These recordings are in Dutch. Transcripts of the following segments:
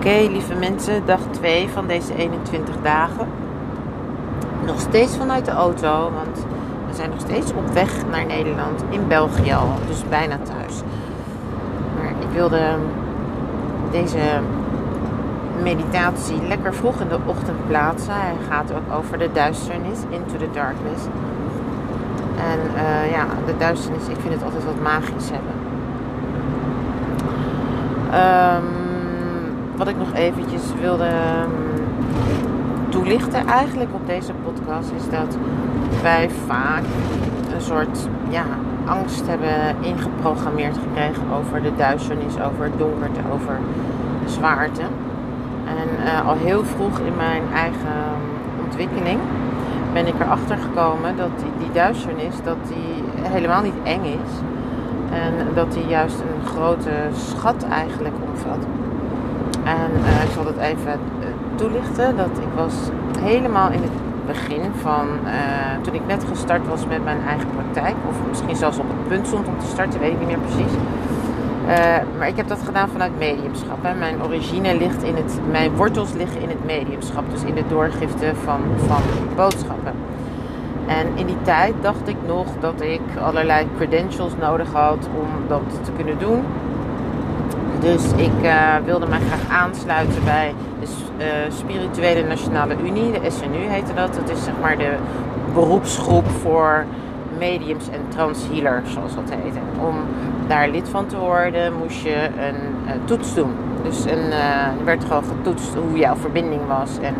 Oké, lieve mensen, dag 2 van deze 21 dagen. Nog steeds vanuit de auto, want we zijn nog steeds op weg naar Nederland, in België al, dus bijna thuis. Maar ik wilde deze meditatie lekker vroeg in de ochtend plaatsen. Hij gaat ook over de duisternis, into the darkness. En uh, ja, de duisternis, ik vind het altijd wat magisch hebben. Um, wat ik nog eventjes wilde ehm, toelichten eigenlijk op deze podcast is dat wij vaak een soort ja, angst hebben ingeprogrammeerd gekregen over de duisternis, over donkerte, over zwaarte. En uh, al heel vroeg in mijn eigen ontwikkeling ben ik erachter gekomen dat die, die duisternis dat die helemaal niet eng is. En dat die juist een grote schat eigenlijk omvat. En uh, ik zal dat even uh, toelichten. Dat ik was helemaal in het begin van uh, toen ik net gestart was met mijn eigen praktijk. Of misschien zelfs op het punt stond om te starten, weet ik niet meer precies. maar ik heb dat gedaan vanuit mediumschap. Hè. Mijn origine ligt in het, mijn wortels liggen in het mediumschap. Dus in de doorgifte van, van boodschappen. En in die tijd dacht ik nog dat ik allerlei credentials nodig had om dat te kunnen doen. Dus ik uh, wilde mij graag aansluiten bij de uh, Spirituele Nationale Unie, de SNU heette dat. Dat is zeg maar de beroepsgroep voor mediums en transhealers, zoals dat heet. om daar lid van te worden, moest je een uh, toets doen. Dus een, er werd gewoon getoetst hoe jouw verbinding was en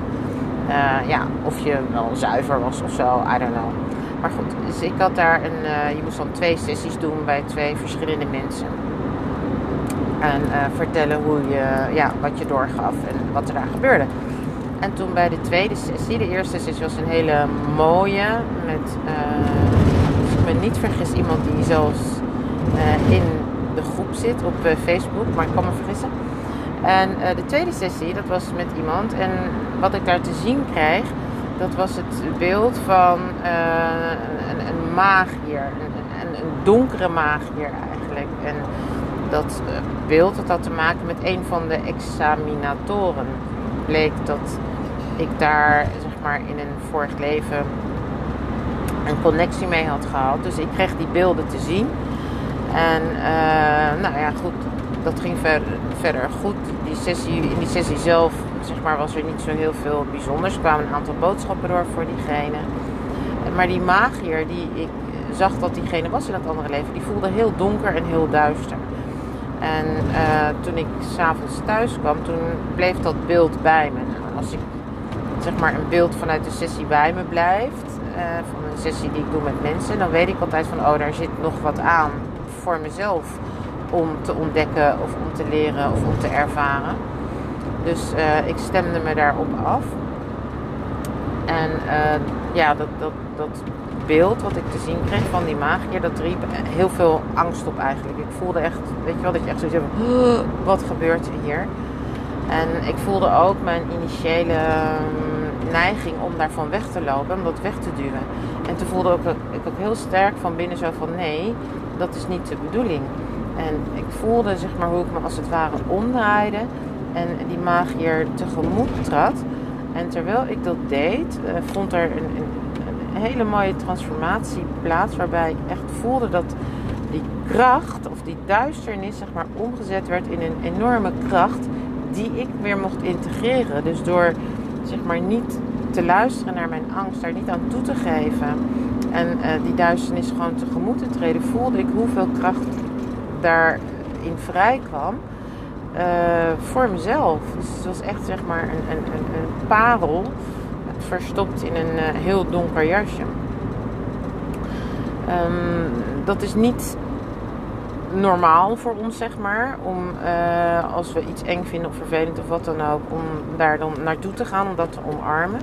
ja, of je wel zuiver was of zo, I don't know. Maar goed, dus ik had daar een, je moest dan twee sessies doen bij twee verschillende mensen. En uh, vertellen hoe je, ja, wat je doorgaf en wat er daar gebeurde. En toen bij de tweede sessie, de eerste sessie was een hele mooie. Met, als ik me niet vergis, iemand die zelfs uh, in de groep zit op Facebook, maar ik kan me vergissen. En de tweede sessie, dat was met iemand. En wat ik daar te zien kreeg, dat was het beeld van een, een magier. Een, een, een donkere magier eigenlijk. En dat eh, beeld dat had te maken met een van de examinatoren. Bleek dat ik daar zeg maar in een vorig leven een connectie mee had gehad. Dus ik kreeg die beelden te zien. En uh, nou ja, goed, dat ging verder, verder goed. Die sessie, in die sessie zelf zeg maar, was er niet zo heel veel bijzonders. Er kwamen een aantal boodschappen door voor diegene. Maar die magier die ik zag dat diegene was in dat andere leven, die voelde heel donker en heel duister. En uh, toen ik s'avonds thuis kwam, toen bleef dat beeld bij me. Als ik zeg maar een beeld vanuit de sessie bij me blijft, uh, van een sessie die ik doe met mensen, dan weet ik altijd van, oh, daar zit nog wat aan voor mezelf om te ontdekken of om te leren of om te ervaren. Dus uh, ik stemde me daarop af. En ja, dat, dat, dat beeld wat ik te zien kreeg van die magier, dat riep heel veel angst op eigenlijk. Ik voelde echt, weet je wel, dat je echt zoiets hebt wat gebeurt er hier? En ik voelde ook mijn initiële mm, neiging om daarvan weg te lopen, om dat weg te duwen. En toen voelde ook, ik ook heel sterk van binnen zo van, nee, dat is niet de bedoeling. En ik voelde zeg maar hoe ik me als het ware omdraaide en die magier tegemoet trad. En terwijl ik dat deed, eh, vond er een, een hele mooie transformatie plaats. Waarbij ik echt voelde dat die kracht of die duisternis zeg maar omgezet werd in een enorme kracht die ik weer mocht integreren. Dus door zeg maar niet te luisteren naar mijn angst, daar niet aan toe te geven en uh, die duisternis gewoon tegemoet te treden, voelde ik hoeveel kracht daarin vrij kwam. Uh, voor mezelf. Dus het was echt zeg maar een, een, een parel verstopt in een uh, heel donker jasje. Um, dat is niet normaal voor ons, zeg maar. Om uh, als we iets eng vinden of vervelend of wat dan ook, om daar dan naartoe te gaan, om dat te omarmen.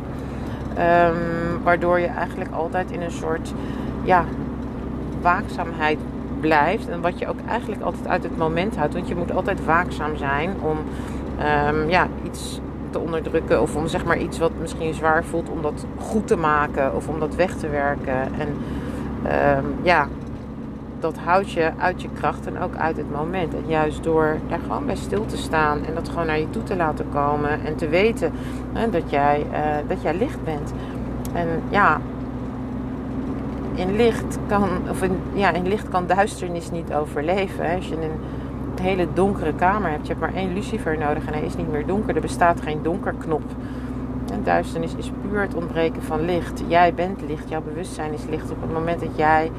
Um, waardoor je eigenlijk altijd in een soort ja, waakzaamheid blijft. En wat je ook eigenlijk altijd uit het moment houdt. Want je moet altijd waakzaam zijn om um, ja, iets te onderdrukken. Of om zeg maar iets wat misschien zwaar voelt, om dat goed te maken. Of om dat weg te werken. En um, ja, dat houdt je uit je kracht en ook uit het moment. En juist door daar gewoon bij stil te staan en dat gewoon naar je toe te laten komen en te weten hè, dat, jij, uh, dat jij licht bent. En ja, in licht kan, of in, ja, in licht kan duisternis niet overleven. Hè. Als je een hele donkere kamer hebt, je hebt maar één lucifer nodig en hij is niet meer donker. Er bestaat geen donkerknop. En duisternis is puur het ontbreken van licht. Jij bent licht, jouw bewustzijn is licht. Op het moment dat jij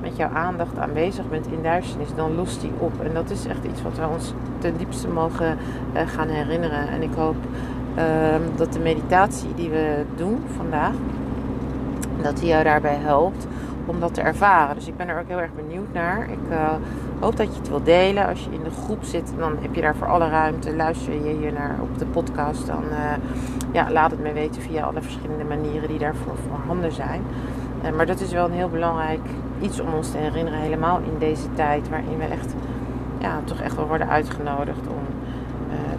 met jouw aandacht aanwezig bent in duisternis, dan lost die op. En dat is echt iets wat we ons ten diepste mogen uh, gaan herinneren. En ik hoop uh, dat de meditatie die we doen vandaag, dat die jou daarbij helpt om dat te ervaren. Dus ik ben er ook heel erg benieuwd naar. Ik uh, hoop dat je het wil delen. Als je in de groep zit, dan heb je daar voor alle ruimte. Luister je hier naar op de podcast, dan uh, ja, laat het me weten via alle verschillende manieren die daarvoor voorhanden zijn. Uh, maar dat is wel een heel belangrijk iets om ons te herinneren, helemaal in deze tijd waarin we echt, ja, toch echt wel worden uitgenodigd om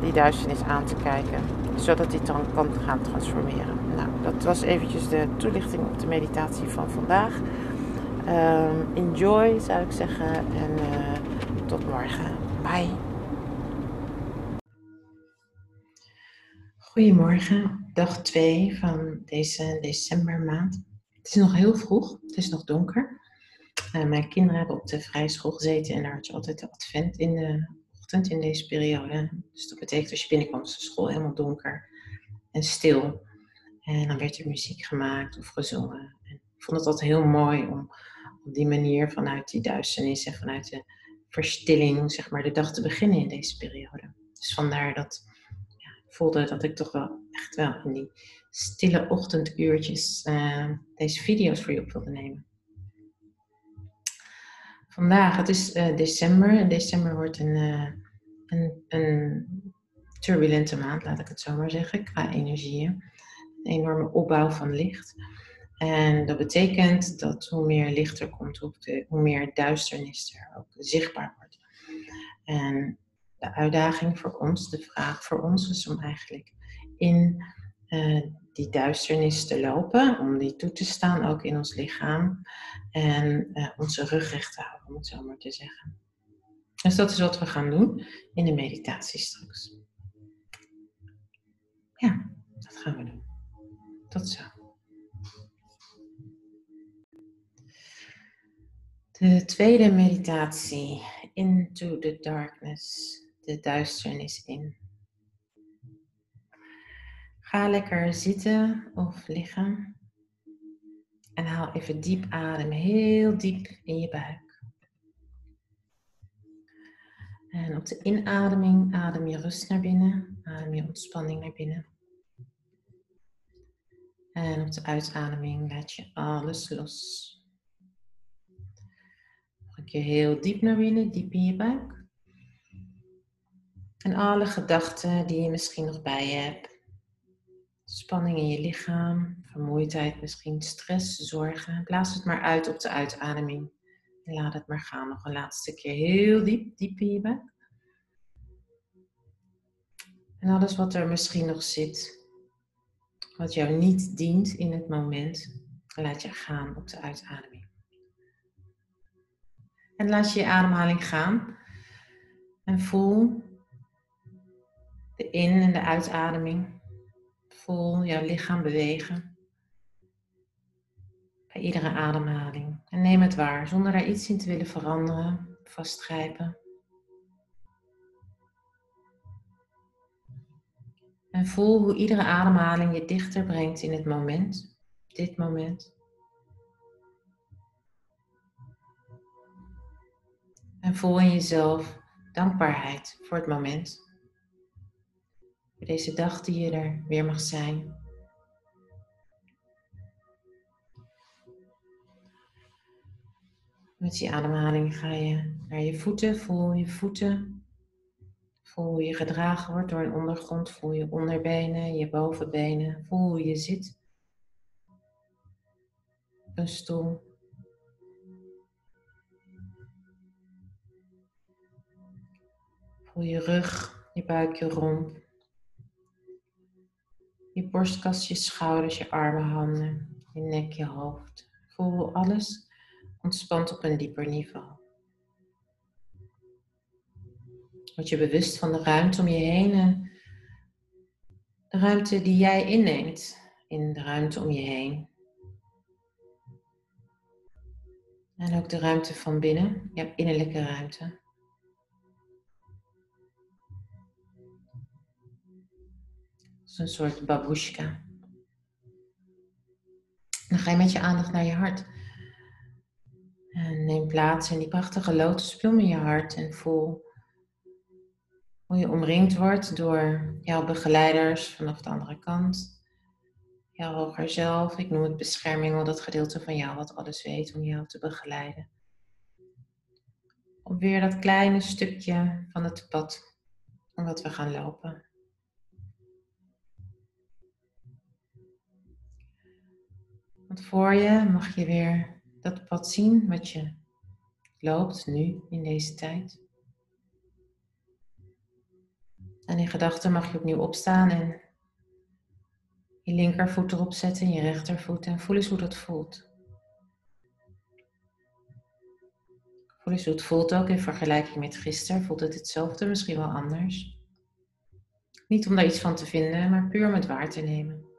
die duisternis aan te kijken, zodat die dan kan gaan transformeren. Nou, dat was eventjes de toelichting op de meditatie van vandaag. Um, enjoy zou ik zeggen en tot morgen. Bye. Goedemorgen, dag 2 van deze decembermaand. Het is nog heel vroeg, het is nog donker. Uh, mijn kinderen hebben op de vrije school gezeten en daar had je altijd de advent in de ochtend in deze periode. Dus dat betekent als je binnenkwam, is de school helemaal donker en stil. En dan werd er muziek gemaakt of gezongen. En ik vond het altijd heel mooi om op die manier vanuit die duisternis en vanuit de verstilling, zeg maar, de dag te beginnen in deze periode. Dus vandaar dat ja, ik voelde dat ik toch wel echt wel in die stille ochtenduurtjes uh, deze video's voor je op wilde nemen. Vandaag, het is uh, december en december wordt een, uh, een, een turbulente maand, laat ik het zo maar zeggen, qua energieën. Een enorme opbouw van licht. En dat betekent dat hoe meer licht er komt, hoe meer duisternis er ook zichtbaar wordt. En de uitdaging voor ons, de vraag voor ons is om eigenlijk in uh, die duisternis te lopen, om die toe te staan ook in ons lichaam en uh, onze rug recht te houden, om het zo maar te zeggen. Dus dat is wat we gaan doen in de meditatie straks. Ja, dat gaan we doen. Tot zo. De tweede meditatie, into the darkness, de duisternis in. Ga lekker zitten of liggen en haal even diep adem, heel diep in je buik. En op de inademing adem je rust naar binnen, adem je ontspanning naar binnen. En op de uitademing laat je alles los. Keer heel diep naar binnen, diep in je buik. En alle gedachten die je misschien nog bij je hebt. Spanning in je lichaam, vermoeidheid, misschien stress, zorgen. Blaas het maar uit op de uitademing. En laat het maar gaan. Nog een laatste keer heel diep, diep in je buik. En alles wat er misschien nog zit, wat jou niet dient in het moment, laat je gaan op de uitademing. En laat je je ademhaling gaan. En voel de in- en de uitademing. Voel jouw lichaam bewegen. Bij iedere ademhaling. En neem het waar, zonder daar iets in te willen veranderen, vastgrijpen. En voel hoe iedere ademhaling je dichter brengt in het moment, dit moment. En voel in jezelf dankbaarheid voor het moment. Voor deze dag die je er weer mag zijn. Met die ademhaling ga je naar je voeten. Voel je voeten. Voel hoe je gedragen wordt door een ondergrond. Voel je onderbenen, je bovenbenen. Voel hoe je zit. Een stoel. Je rug, je buik, je romp. Je borstkast, je schouders, je armen, handen, je nek, je hoofd. Voel alles ontspant op een dieper niveau. Word je bewust van de ruimte om je heen en de ruimte die jij inneemt in de ruimte om je heen. En ook de ruimte van binnen, je innerlijke ruimte. Als een soort babushka. Dan ga je met je aandacht naar je hart. En neem plaats in die prachtige lotusbloem in je hart en voel hoe je omringd wordt door jouw begeleiders vanaf de andere kant. Jouw hoger zelf, ik noem het bescherming, al dat gedeelte van jou wat alles weet om jou te begeleiden. Op weer dat kleine stukje van het pad wat we gaan lopen. Want voor je mag je weer dat pad zien wat je loopt nu in deze tijd. En in gedachten mag je opnieuw opstaan en je linkervoet erop zetten en je rechtervoet en voel eens hoe dat voelt. Voel eens hoe het voelt ook in vergelijking met gisteren. Voelt het hetzelfde, misschien wel anders. Niet om daar iets van te vinden, maar puur om het waar te nemen.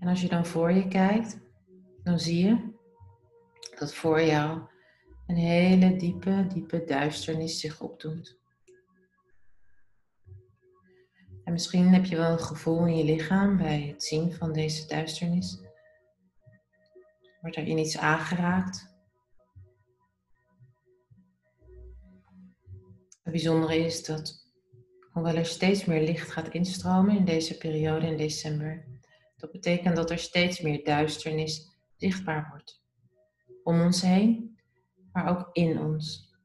En als je dan voor je kijkt, dan zie je dat voor jou een hele diepe, diepe duisternis zich opdoet. En misschien heb je wel een gevoel in je lichaam bij het zien van deze duisternis. Wordt er in iets aangeraakt? Het bijzondere is dat, hoewel er steeds meer licht gaat instromen in deze periode in december, dat betekent dat er steeds meer duisternis zichtbaar wordt. Om ons heen, maar ook in ons.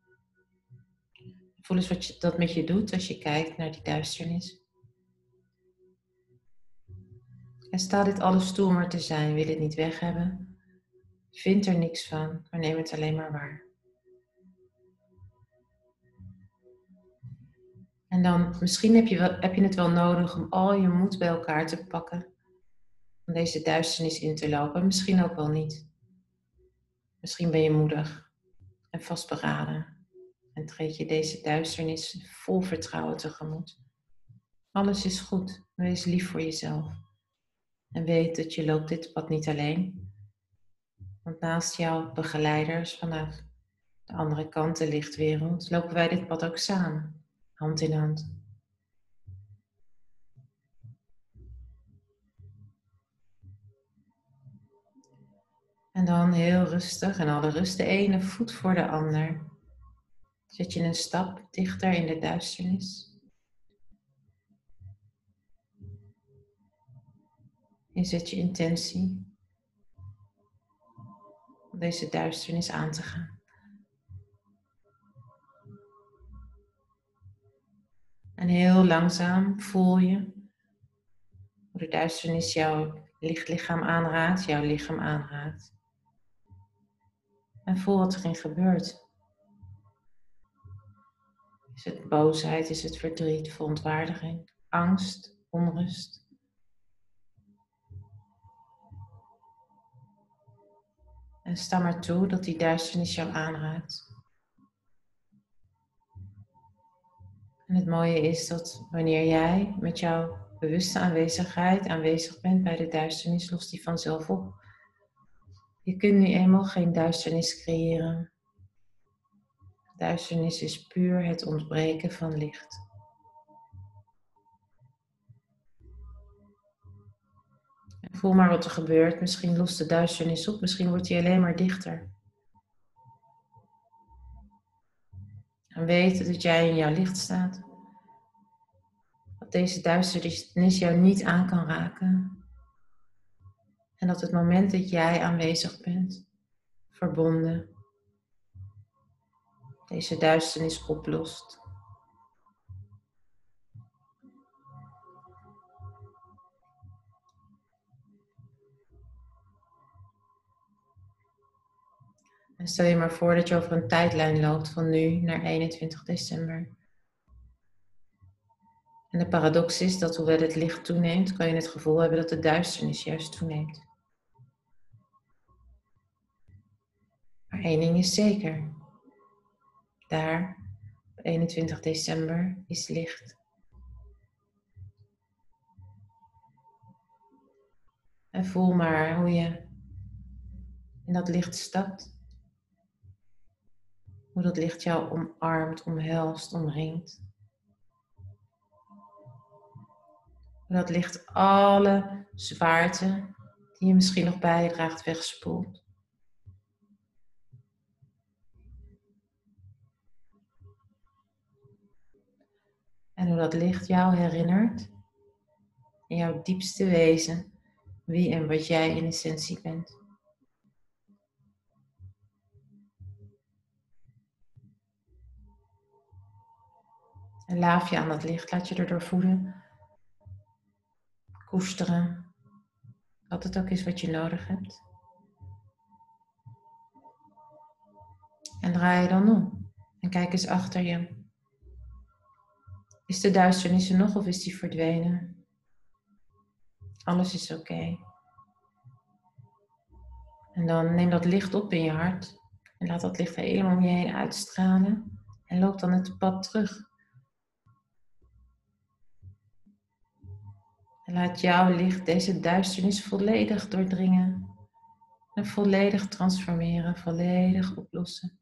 Voel eens wat je, dat met je doet als je kijkt naar die duisternis. En sta dit alles toe om te zijn. Wil het niet weg hebben. Vind er niks van, maar neem het alleen maar waar. En dan, misschien heb je, wel, heb je het wel nodig om al je moed bij elkaar te pakken om deze duisternis in te lopen. Misschien ook wel niet. Misschien ben je moedig en vastberaden en treed je deze duisternis vol vertrouwen tegemoet. Alles is goed. Wees lief voor jezelf. En weet dat je loopt dit pad niet alleen. Want naast jouw begeleiders vanaf de andere kant, de lichtwereld, lopen wij dit pad ook samen, hand in hand. En dan heel rustig en alle rust de ene voet voor de ander. Zet je een stap dichter in de duisternis. En zet je intentie om deze duisternis aan te gaan. En heel langzaam voel je hoe de duisternis jouw lichtlichaam aanraakt, jouw lichaam aanraakt. En voel wat erin gebeurt. Is het boosheid, is het verdriet, verontwaardiging, angst, onrust? En sta maar toe dat die duisternis jou aanraakt. En het mooie is dat wanneer jij met jouw bewuste aanwezigheid aanwezig bent bij de duisternis, lost die vanzelf op. Je kunt nu eenmaal geen duisternis creëren. Duisternis is puur het ontbreken van licht. voel maar wat er gebeurt. Misschien lost de duisternis op, misschien wordt hij alleen maar dichter. En weet dat jij in jouw licht staat. Dat deze duisternis jou niet aan kan raken. En dat het moment dat jij aanwezig bent, verbonden, deze duisternis oplost. En stel je maar voor dat je over een tijdlijn loopt van nu naar 21 december. En de paradox is dat hoewel het licht toeneemt, kan je het gevoel hebben dat de duisternis juist toeneemt. Één ding is zeker. Daar, op 21 december, is licht. En voel maar hoe je in dat licht stapt. Hoe dat licht jou omarmt, omhelst, omringt. Hoe dat licht alle zwaarte die je misschien nog bijdraagt wegspoelt. En hoe dat licht jou herinnert in jouw diepste wezen wie en wat jij in essentie bent. En laaf je aan dat licht, laat je erdoor voeden. Koesteren. Wat het ook is wat je nodig hebt. En draai je dan om. En kijk eens achter je. Is de duisternis er nog of is die verdwenen? Alles is oké. En dan neem dat licht op in je hart. En laat dat licht helemaal om je heen uitstralen. En loop dan het pad terug En laat jouw licht deze duisternis volledig doordringen. En volledig transformeren, volledig oplossen.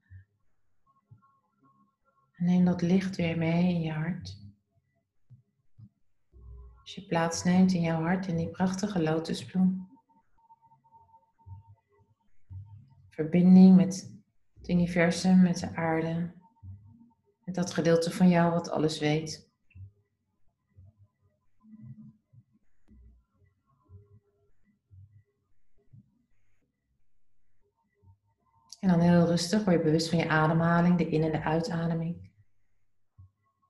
En neem dat licht weer mee in je hart. Als je plaatsneemt in jouw hart in die prachtige lotusbloem. Verbinding met het universum, met de aarde. Met dat gedeelte van jou wat alles weet. En dan heel rustig word je bewust van je ademhaling, de in- en de uitademing.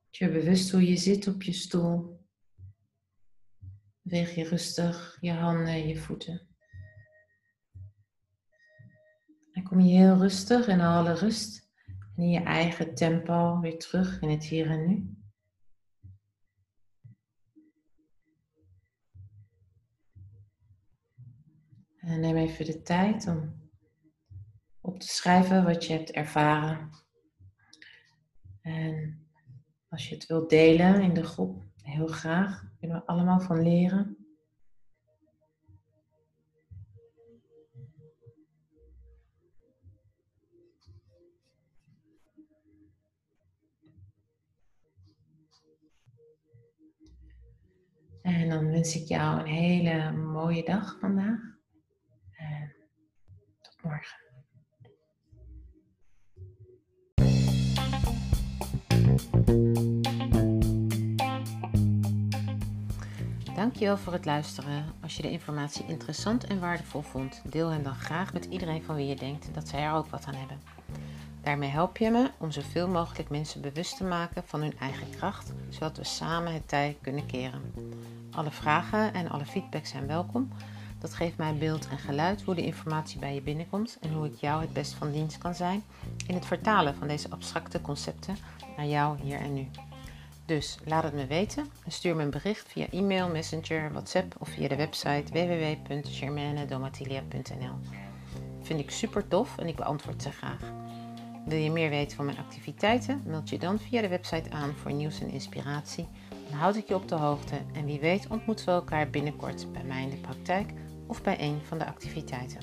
je bewust hoe je zit op je stoel. Beweeg je rustig je handen, je voeten. En kom je heel rustig in alle rust en in je eigen tempo weer terug in het hier en nu. En neem even de tijd om op te schrijven wat je hebt ervaren. En als je het wilt delen in de groep, heel graag. Kunnen we allemaal van leren. En dan wens ik jou een hele mooie dag vandaag. En tot morgen. Dankjewel voor het luisteren. Als je de informatie interessant en waardevol vond, deel hem dan graag met iedereen van wie je denkt dat zij er ook wat aan hebben. Daarmee help je me om zoveel mogelijk mensen bewust te maken van hun eigen kracht, zodat we samen het tij kunnen keren. Alle vragen en alle feedback zijn welkom. Dat geeft mij beeld en geluid hoe de informatie bij je binnenkomt en hoe ik jou het best van dienst kan zijn in het vertalen van deze abstracte concepten naar jou hier en nu. Dus laat het me weten en stuur me een bericht via e-mail, messenger, WhatsApp of via de website www.germanedomatilia.nl. Vind ik super tof en ik beantwoord ze graag. Wil je meer weten van mijn activiteiten? Meld je dan via de website aan voor nieuws en inspiratie. Dan houd ik je op de hoogte en wie weet ontmoeten we elkaar binnenkort bij mij in de praktijk of bij een van de activiteiten.